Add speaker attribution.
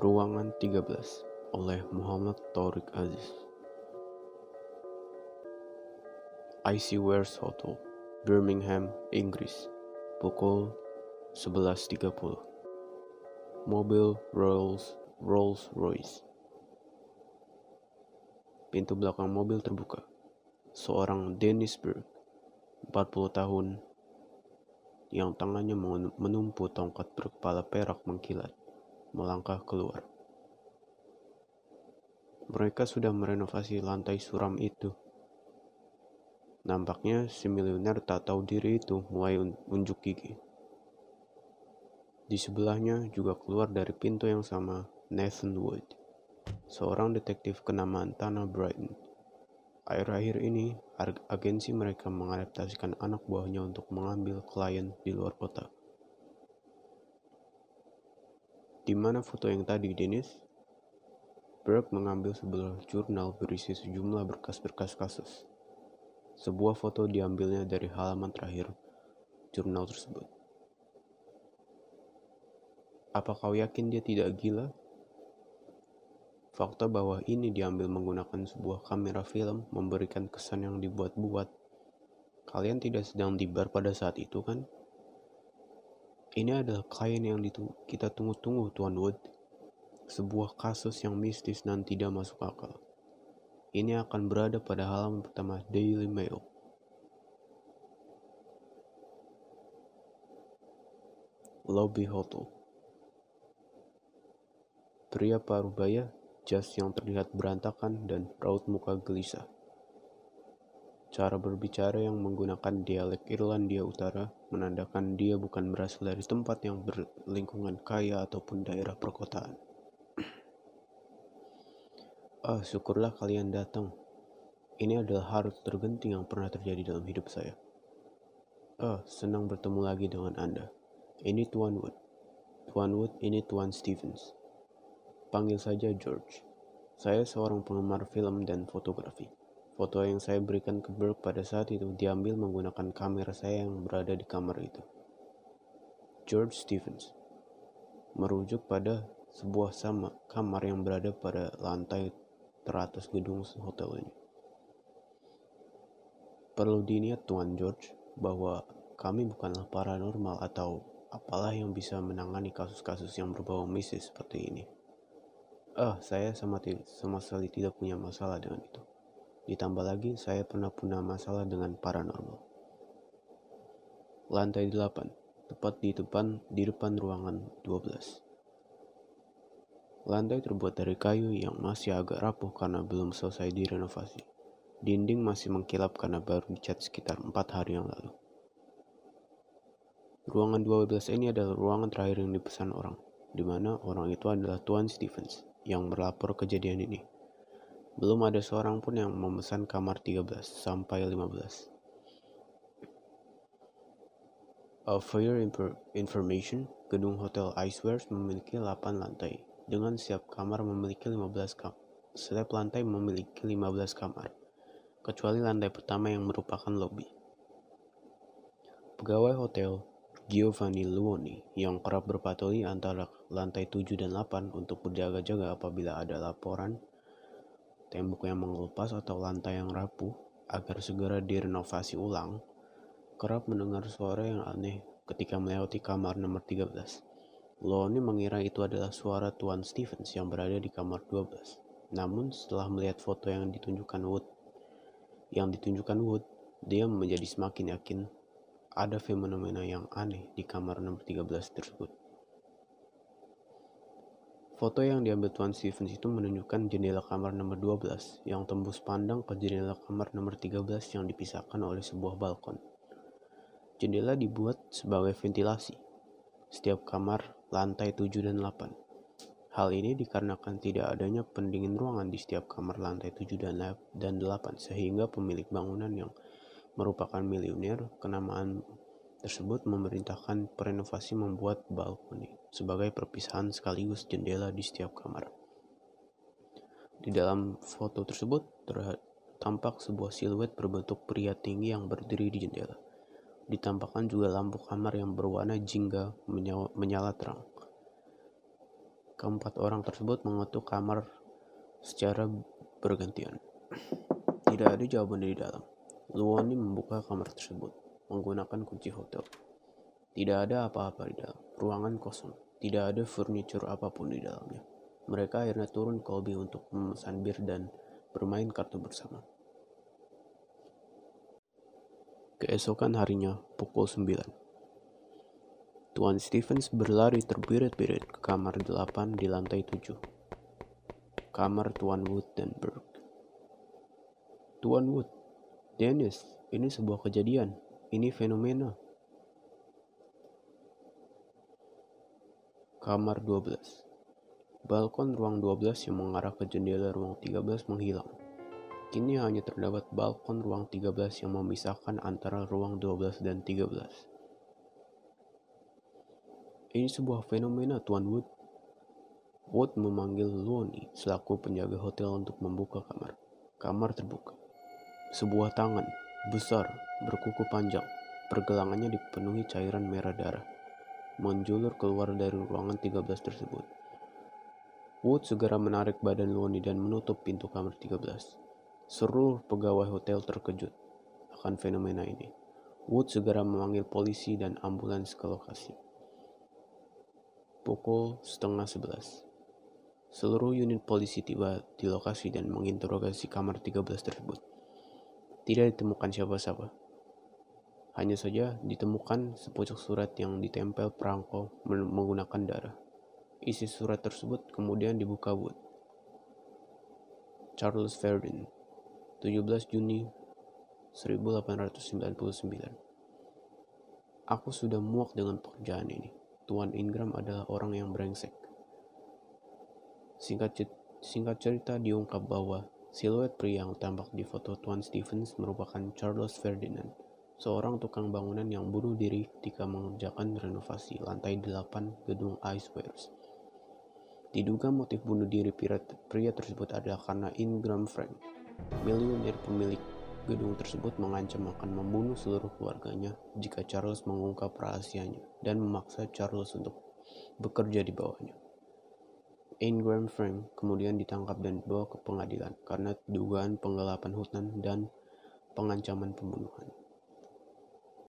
Speaker 1: Ruangan 13 oleh Muhammad Taurik Aziz. IC Wares Hotel, Birmingham, Inggris. Pukul 11.30 Mobil Rolls Rolls Royce. Pintu belakang mobil terbuka. Seorang Dennis Berg 40 tahun yang tangannya menumpu tongkat berkepala perak mengkilat melangkah keluar. Mereka sudah merenovasi lantai suram itu. Nampaknya si miliuner tak tahu diri itu mulai unjuk gigi. Di sebelahnya juga keluar dari pintu yang sama Nathan Wood, seorang detektif kenamaan Tanah Brighton. Akhir-akhir ini, agensi mereka mengadaptasikan anak buahnya untuk mengambil klien di luar kota. Di mana foto yang tadi, Dennis? Burke mengambil sebuah jurnal berisi sejumlah berkas-berkas kasus. Sebuah foto diambilnya dari halaman terakhir jurnal tersebut. Apa kau yakin dia tidak gila? Fakta bahwa ini diambil menggunakan sebuah kamera film memberikan kesan yang dibuat-buat. Kalian tidak sedang di bar pada saat itu, kan? Ini adalah klien yang kita tunggu-tunggu, Tuan Wood. Sebuah kasus yang mistis dan tidak masuk akal. Ini akan berada pada halaman pertama Daily Mail. Lobby Hotel. Pria parubaya, jas yang terlihat berantakan dan raut muka gelisah. Cara berbicara yang menggunakan dialek Irlandia Utara menandakan dia bukan berasal dari tempat yang berlingkungan kaya ataupun daerah perkotaan. Ah, syukurlah kalian datang. Ini adalah hari tergenting yang pernah terjadi dalam hidup saya. Ah, senang bertemu lagi dengan Anda. Ini Tuan Wood. Tuan Wood, ini Tuan Stevens. Panggil saja George. Saya seorang penggemar film dan fotografi. Foto yang saya berikan ke Burke pada saat itu diambil menggunakan kamera saya yang berada di kamar itu. George Stevens merujuk pada sebuah sama kamar yang berada pada lantai teratas gedung hotel ini. Perlu diingat Tuan George bahwa kami bukanlah paranormal atau apalah yang bisa menangani kasus-kasus yang berbau mistis seperti ini. Ah, saya sama, sama sekali tidak punya masalah dengan itu. Ditambah lagi, saya pernah punya masalah dengan paranormal. Lantai 8, tepat di depan di depan ruangan 12. Lantai terbuat dari kayu yang masih agak rapuh karena belum selesai direnovasi. Dinding masih mengkilap karena baru dicat sekitar 4 hari yang lalu. Ruangan 12 ini adalah ruangan terakhir yang dipesan orang, di mana orang itu adalah Tuan Stevens yang melapor kejadian ini. Belum ada seorang pun yang memesan kamar 13 sampai 15. Uh, for your information, gedung Hotel Icewares memiliki 8 lantai, dengan setiap kamar memiliki 15 kamar. Setiap lantai memiliki 15 kamar, kecuali lantai pertama yang merupakan lobby. Pegawai hotel Giovanni Luoni yang kerap berpatroli antara lantai 7 dan 8 untuk berjaga-jaga apabila ada laporan tembok yang mengelupas atau lantai yang rapuh agar segera direnovasi ulang, kerap mendengar suara yang aneh ketika melewati kamar nomor 13. Loni mengira itu adalah suara Tuan Stevens yang berada di kamar 12. Namun setelah melihat foto yang ditunjukkan Wood, yang ditunjukkan Wood, dia menjadi semakin yakin ada fenomena yang aneh di kamar nomor 13 tersebut. Foto yang diambil Tuan Stevens itu menunjukkan jendela kamar nomor 12 yang tembus pandang ke jendela kamar nomor 13 yang dipisahkan oleh sebuah balkon. Jendela dibuat sebagai ventilasi. Setiap kamar lantai 7 dan 8. Hal ini dikarenakan tidak adanya pendingin ruangan di setiap kamar lantai 7 dan 8 sehingga pemilik bangunan yang merupakan miliuner kenamaan tersebut memerintahkan perenovasi membuat balkoni sebagai perpisahan sekaligus jendela di setiap kamar. Di dalam foto tersebut tampak sebuah siluet berbentuk pria tinggi yang berdiri di jendela. Ditampakkan juga lampu kamar yang berwarna jingga menyala, terang. Keempat orang tersebut mengetuk kamar secara bergantian. Tidak ada jawaban dari dalam. Luoni membuka kamar tersebut menggunakan kunci hotel. Tidak ada apa-apa di dalam. Ruangan kosong. Tidak ada furniture apa pun di dalamnya. Mereka akhirnya turun ke lobby untuk memesan bir dan bermain kartu bersama. Keesokan harinya, pukul 9. Tuan Stevens berlari terbirit-birit ke kamar delapan di lantai tujuh. Kamar Tuan Wood dan Burke. Tuan Wood, Dennis, ini sebuah kejadian. Ini fenomena. Kamar 12. Balkon ruang 12 yang mengarah ke jendela ruang 13 menghilang. Kini hanya terdapat balkon ruang 13 yang memisahkan antara ruang 12 dan 13. Ini sebuah fenomena, Tuan Wood. Wood memanggil Luoni selaku penjaga hotel untuk membuka kamar. Kamar terbuka. Sebuah tangan besar berkuku panjang, pergelangannya dipenuhi cairan merah darah, menjulur keluar dari ruangan 13 tersebut. Wood segera menarik badan Luoni dan menutup pintu kamar 13. Seluruh pegawai hotel terkejut akan fenomena ini. Wood segera memanggil polisi dan ambulans ke lokasi pukul setengah sebelas. Seluruh unit polisi tiba di lokasi dan menginterogasi kamar 13 tersebut. Tidak ditemukan siapa-siapa. Hanya saja ditemukan sepucuk surat yang ditempel perangko menggunakan darah. Isi surat tersebut kemudian dibuka Wood. Charles Verdin, 17 Juni 1899. Aku sudah muak dengan pekerjaan ini. Tuan Ingram adalah orang yang brengsek. Singkat, singkat cerita diungkap bahwa siluet pria yang tampak di foto Tuan Stevens merupakan Charles Ferdinand, seorang tukang bangunan yang bunuh diri ketika mengerjakan renovasi lantai 8 gedung Icewares. Diduga motif bunuh diri pria tersebut adalah karena Ingram Frank, miliuner pemilik Gedung tersebut mengancam akan membunuh seluruh keluarganya jika Charles mengungkap rahasianya dan memaksa Charles untuk bekerja di bawahnya. Ingram Frank kemudian ditangkap dan dibawa ke pengadilan karena dugaan penggelapan hutan dan pengancaman pembunuhan.